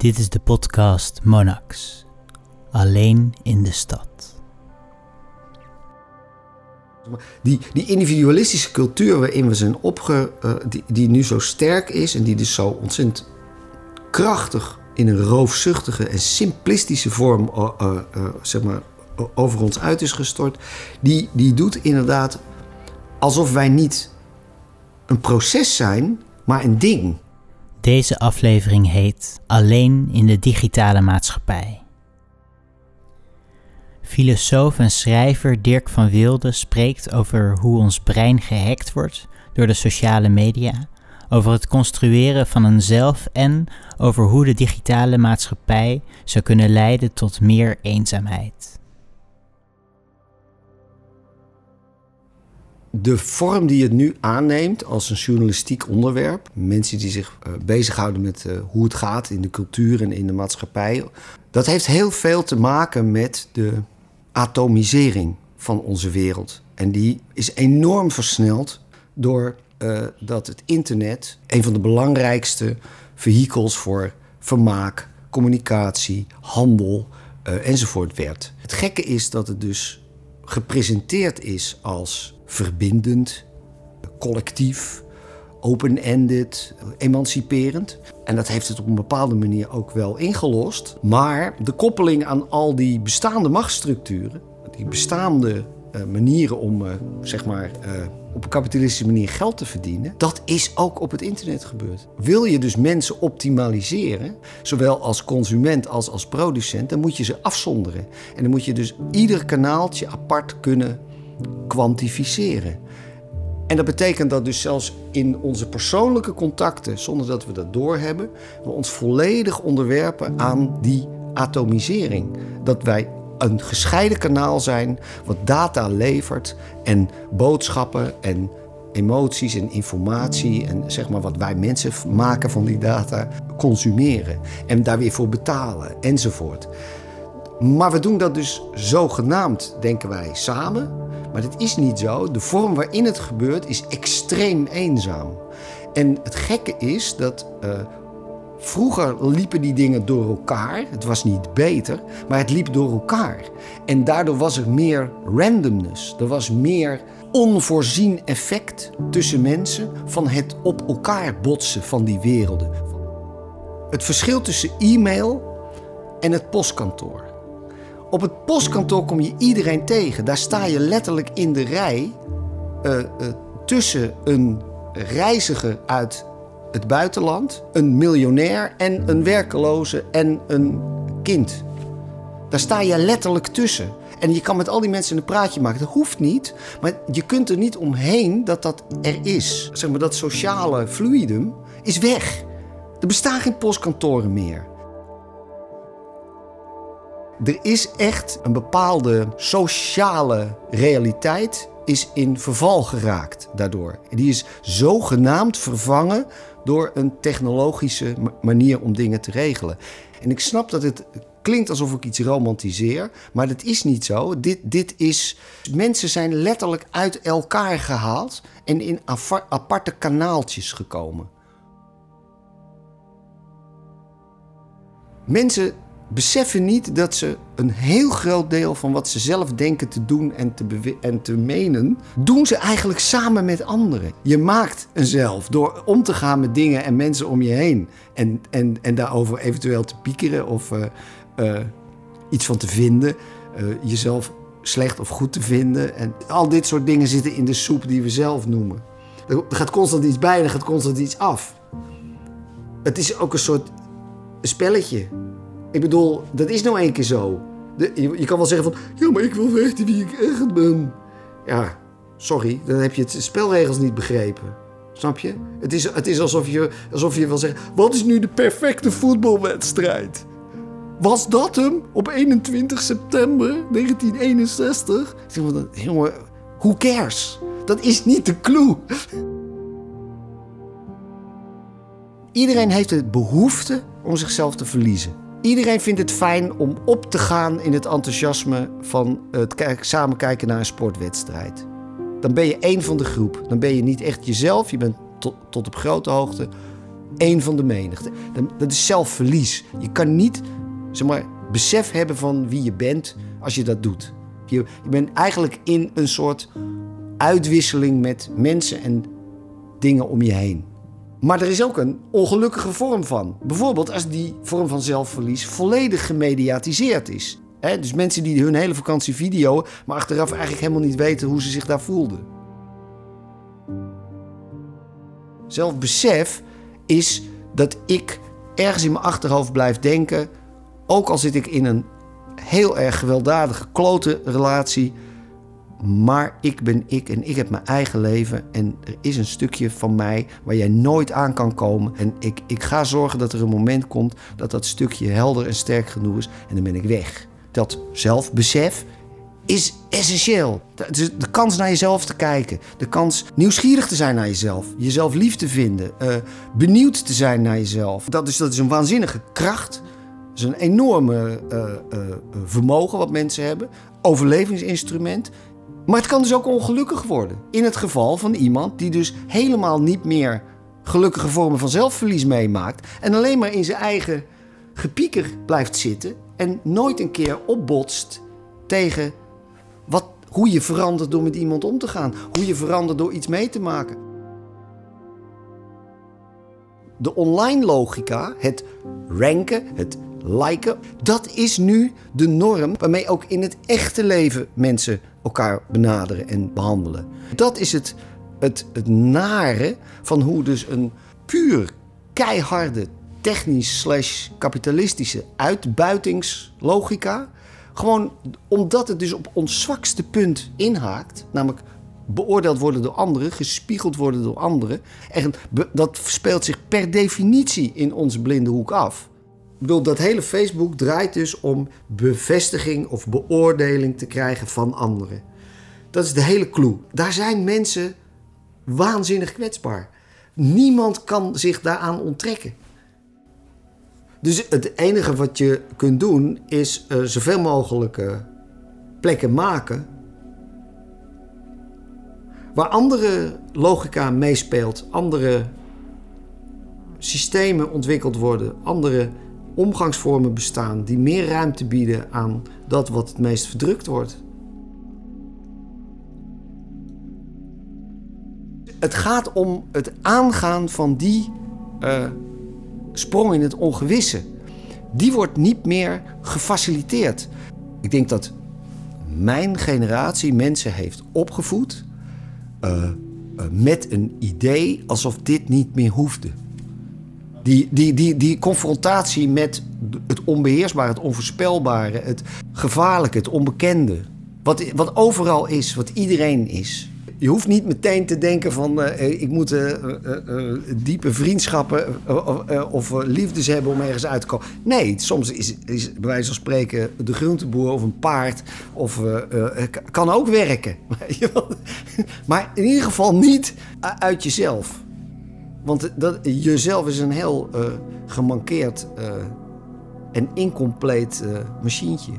Dit is de podcast Monax. Alleen in de stad. Die, die individualistische cultuur waarin we zijn opge... Uh, die, die nu zo sterk is en die dus zo ontzettend krachtig in een roofzuchtige en simplistische vorm uh, uh, zeg maar, over ons uit is gestort, die, die doet inderdaad alsof wij niet een proces zijn, maar een ding. Deze aflevering heet Alleen in de digitale maatschappij. Filosoof en schrijver Dirk van Wilde spreekt over hoe ons brein gehackt wordt door de sociale media, over het construeren van een zelf en over hoe de digitale maatschappij zou kunnen leiden tot meer eenzaamheid. De vorm die het nu aanneemt als een journalistiek onderwerp, mensen die zich uh, bezighouden met uh, hoe het gaat in de cultuur en in de maatschappij, dat heeft heel veel te maken met de atomisering van onze wereld. En die is enorm versneld door uh, dat het internet een van de belangrijkste vehikels voor vermaak, communicatie, handel enzovoort werd. Het gekke is dat het dus gepresenteerd is als verbindend, collectief, open-ended, emanciperend. En dat heeft het op een bepaalde manier ook wel ingelost. Maar de koppeling aan al die bestaande machtsstructuren, die bestaande uh, manieren om uh, zeg maar, uh, op een kapitalistische manier geld te verdienen, dat is ook op het internet gebeurd. Wil je dus mensen optimaliseren, zowel als consument als als producent, dan moet je ze afzonderen. En dan moet je dus ieder kanaaltje apart kunnen kwantificeren. En dat betekent dat dus zelfs in onze persoonlijke contacten, zonder dat we dat doorhebben, we ons volledig onderwerpen aan die atomisering. Dat wij een gescheiden kanaal zijn wat data levert en boodschappen en emoties en informatie en zeg maar wat wij mensen maken van die data consumeren en daar weer voor betalen enzovoort. Maar we doen dat dus zogenaamd, denken wij, samen. Maar dat is niet zo. De vorm waarin het gebeurt is extreem eenzaam. En het gekke is dat uh, vroeger liepen die dingen door elkaar. Het was niet beter, maar het liep door elkaar. En daardoor was er meer randomness. Er was meer onvoorzien effect tussen mensen van het op elkaar botsen van die werelden. Het verschil tussen e-mail en het postkantoor. Op het postkantoor kom je iedereen tegen. Daar sta je letterlijk in de rij uh, uh, tussen een reiziger uit het buitenland, een miljonair en een werkeloze en een kind. Daar sta je letterlijk tussen. En je kan met al die mensen een praatje maken. Dat hoeft niet, maar je kunt er niet omheen dat dat er is. Zeg maar, dat sociale fluidum is weg. Er bestaan geen postkantoren meer. Er is echt een bepaalde sociale realiteit is in verval geraakt daardoor. Die is zogenaamd vervangen door een technologische manier om dingen te regelen. En ik snap dat het klinkt alsof ik iets romantiseer, maar dat is niet zo. Dit, dit is. Mensen zijn letterlijk uit elkaar gehaald en in aparte kanaaltjes gekomen. Mensen beseffen niet dat ze een heel groot deel van wat ze zelf denken te doen en te, en te menen, doen ze eigenlijk samen met anderen. Je maakt een zelf door om te gaan met dingen en mensen om je heen en, en, en daarover eventueel te piekeren of uh, uh, iets van te vinden, uh, jezelf slecht of goed te vinden. En al dit soort dingen zitten in de soep die we zelf noemen. Er gaat constant iets bij en er gaat constant iets af. Het is ook een soort spelletje. Ik bedoel, dat is nou één keer zo. Je, je, kan wel zeggen van, ja, maar ik wil weten wie ik echt ben. Ja, sorry, dan heb je het spelregels niet begrepen. Snap je? Het is, het is alsof, je, alsof je wil zeggen, wat is nu de perfecte voetbalwedstrijd? Was dat hem op 21 september 1961? Ik zeg, jongen, who cares? Dat is niet de clue. Iedereen heeft de behoefte om zichzelf te verliezen. Iedereen vindt het fijn om op te gaan in het enthousiasme van het samen kijken naar een sportwedstrijd. Dan ben je één van de groep. Dan ben je niet echt jezelf. Je bent tot, tot op grote hoogte één van de menigte. Dat is zelfverlies. Je kan niet zeg maar, besef hebben van wie je bent als je dat doet. Je, je bent eigenlijk in een soort uitwisseling met mensen en dingen om je heen. Maar er is ook een ongelukkige vorm van. Bijvoorbeeld als die vorm van zelfverlies volledig gemediatiseerd is. dus mensen die hun hele vakantie video, maar achteraf eigenlijk helemaal niet weten hoe ze zich daar voelden. Zelfbesef is dat ik ergens in mijn achterhoofd blijf denken, ook al zit ik in een heel erg gewelddadige, klote relatie. Maar ik ben ik en ik heb mijn eigen leven. En er is een stukje van mij waar jij nooit aan kan komen. En ik, ik ga zorgen dat er een moment komt dat dat stukje helder en sterk genoeg is. En dan ben ik weg. Dat zelfbesef is essentieel. De, de, kans naar jezelf te kijken. De kans nieuwsgierig te zijn naar jezelf. Jezelf lief te vinden. Uh, benieuwd te zijn naar jezelf. Dat is, dat is een waanzinnige kracht is een enorme uh, uh, vermogen wat mensen hebben. Overlevingsinstrument. Maar het kan dus ook ongelukkig worden. In het geval van iemand die dus helemaal niet meer gelukkige vormen van zelfverlies meemaakt. En alleen maar in zijn eigen gepieker blijft zitten. En nooit een keer opbotst tegen wat, hoe je verandert door met iemand om te gaan. Hoe je verandert door iets mee te maken. De online logica, het ranken, het liken. Dat is nu de norm waarmee ook in het echte leven mensen elkaar benaderen en behandelen. Dat is het, het, nare van hoe dus een puur keiharde technisch slash kapitalistische uitbuitingslogica... gewoon omdat het dus op ons zwakste punt inhaakt... namelijk beoordeeld worden door anderen, gespiegeld worden door anderen... en dat speelt zich per definitie in onze blinde hoek af... Ik bedoel, dat hele Facebook draait dus om bevestiging of beoordeling te krijgen van anderen. Dat is de hele clue. Daar zijn mensen waanzinnig kwetsbaar. Niemand kan zich daaraan onttrekken. Dus het enige wat je kunt doen is uh, zoveel mogelijk uh, plekken maken waar andere logica meespeelt, andere systemen ontwikkeld worden, andere omgangsvormen bestaan die meer ruimte bieden aan dat wat het meest verdrukt wordt. Het gaat om het aangaan van die uh, sprong in het ongewisse. Die wordt niet meer gefaciliteerd. Ik denk dat mijn generatie mensen heeft opgevoed uh, uh, met een idee alsof dit niet meer hoefde. Die, die, die, die confrontatie met het onbeheersbare, het onvoorspelbare, het gevaarlijke, het onbekende. Wat, wat overal is, wat iedereen is. Je hoeft niet meteen te denken van uh, ik moet uh, diepe vriendschappen of liefdes hebben om ergens uit te komen. Nee, soms is, is bij wijze van spreken de groenteboer of een paard of, kan ook werken. maar in ieder geval niet uit jezelf. Want dat, jezelf is een heel uh, gemankeerd uh, en incompleet uh, machientje.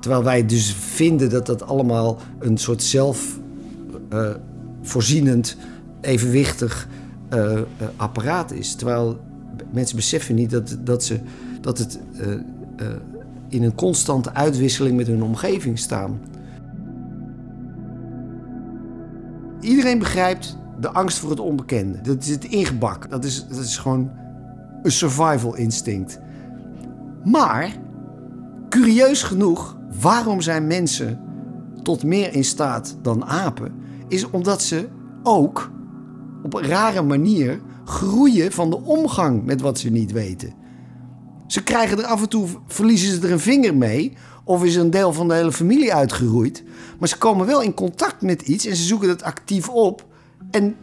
Terwijl wij dus vinden dat dat allemaal een soort zelfvoorzienend, evenwichtig apparaat is. Terwijl mensen beseffen niet dat, dat, ze, dat het in een constante uitwisseling met hun omgeving staan. Iedereen begrijpt de angst voor het onbekende. Dat is het ingebak. Dat is, dat is gewoon een survival instinct. Maar, curieus genoeg, waarom zijn mensen tot meer in staat dan apen? Is omdat ze ook op een rare manier groeien van de omgang met wat ze niet weten. Ze krijgen er af en toe, verliezen ze er een vinger mee. Of is een deel van de hele familie uitgeroeid. Maar ze komen wel in contact met iets en ze zoeken dat actief op. En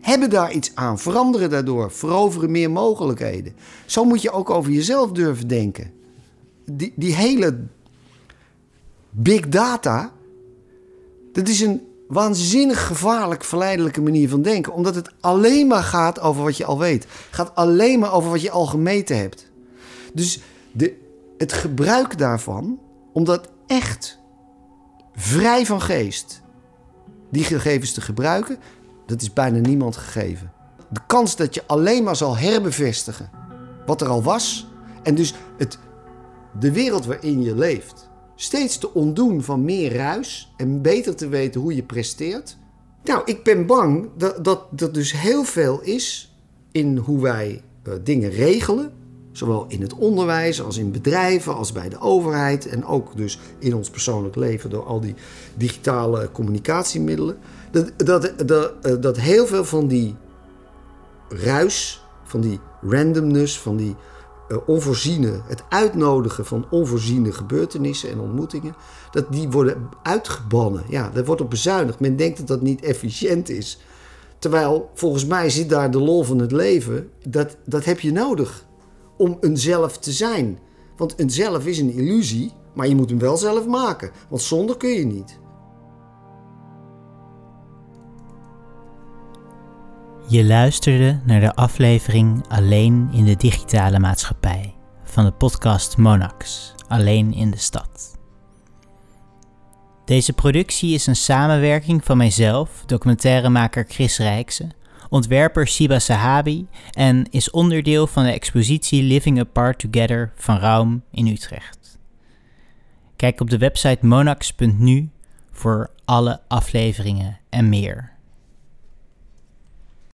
hebben daar iets aan, veranderen daardoor, veroveren meer mogelijkheden. Zo moet je ook over jezelf durven denken. Die, die hele big data, dat is een waanzinnig gevaarlijk, verleidelijke manier van denken. Omdat het alleen maar gaat over wat je al weet. Gaat alleen maar over wat je al gemeten hebt. Dus de, het gebruik daarvan, om dat echt vrij van geest die gegevens te gebruiken, dat is bijna niemand gegeven. de kans dat je alleen maar zal herbevestigen wat er al was. En dus het, de wereld waarin je leeft steeds te ontdoen van meer ruis en beter te weten hoe je presteert. Nou, ik ben bang dat, dat er dus heel veel is in hoe wij uh, dingen regelen. Zowel in het onderwijs als in bedrijven, als bij de overheid. En ook dus in ons persoonlijk leven door al die digitale communicatiemiddelen. Dat, dat, dat, eh, dat heel veel van die ruis, van die randomness, van die uh, onvoorziene, het uitnodigen van onvoorziene gebeurtenissen en ontmoetingen, dat die worden uitgebannen. Ja, daar wordt op bezuinigd. Men denkt dat dat niet efficiënt is. Terwijl volgens mij zit daar de lol van het leven. Dat, dat heb je nodig om een zelf te zijn. Want een zelf is een illusie, maar je moet hem wel zelf maken. Want zonder kun je niet. Je luisterde naar de aflevering Alleen in de digitale maatschappij van de podcast Monax, Alleen in de stad. Deze productie is een samenwerking van mijzelf, documentairemaker Chris Rijkse, ontwerper Siba Sahabi en is onderdeel van de expositie Living Apart Together van Raum in Utrecht. Kijk op de website monax.nu voor alle afleveringen en meer.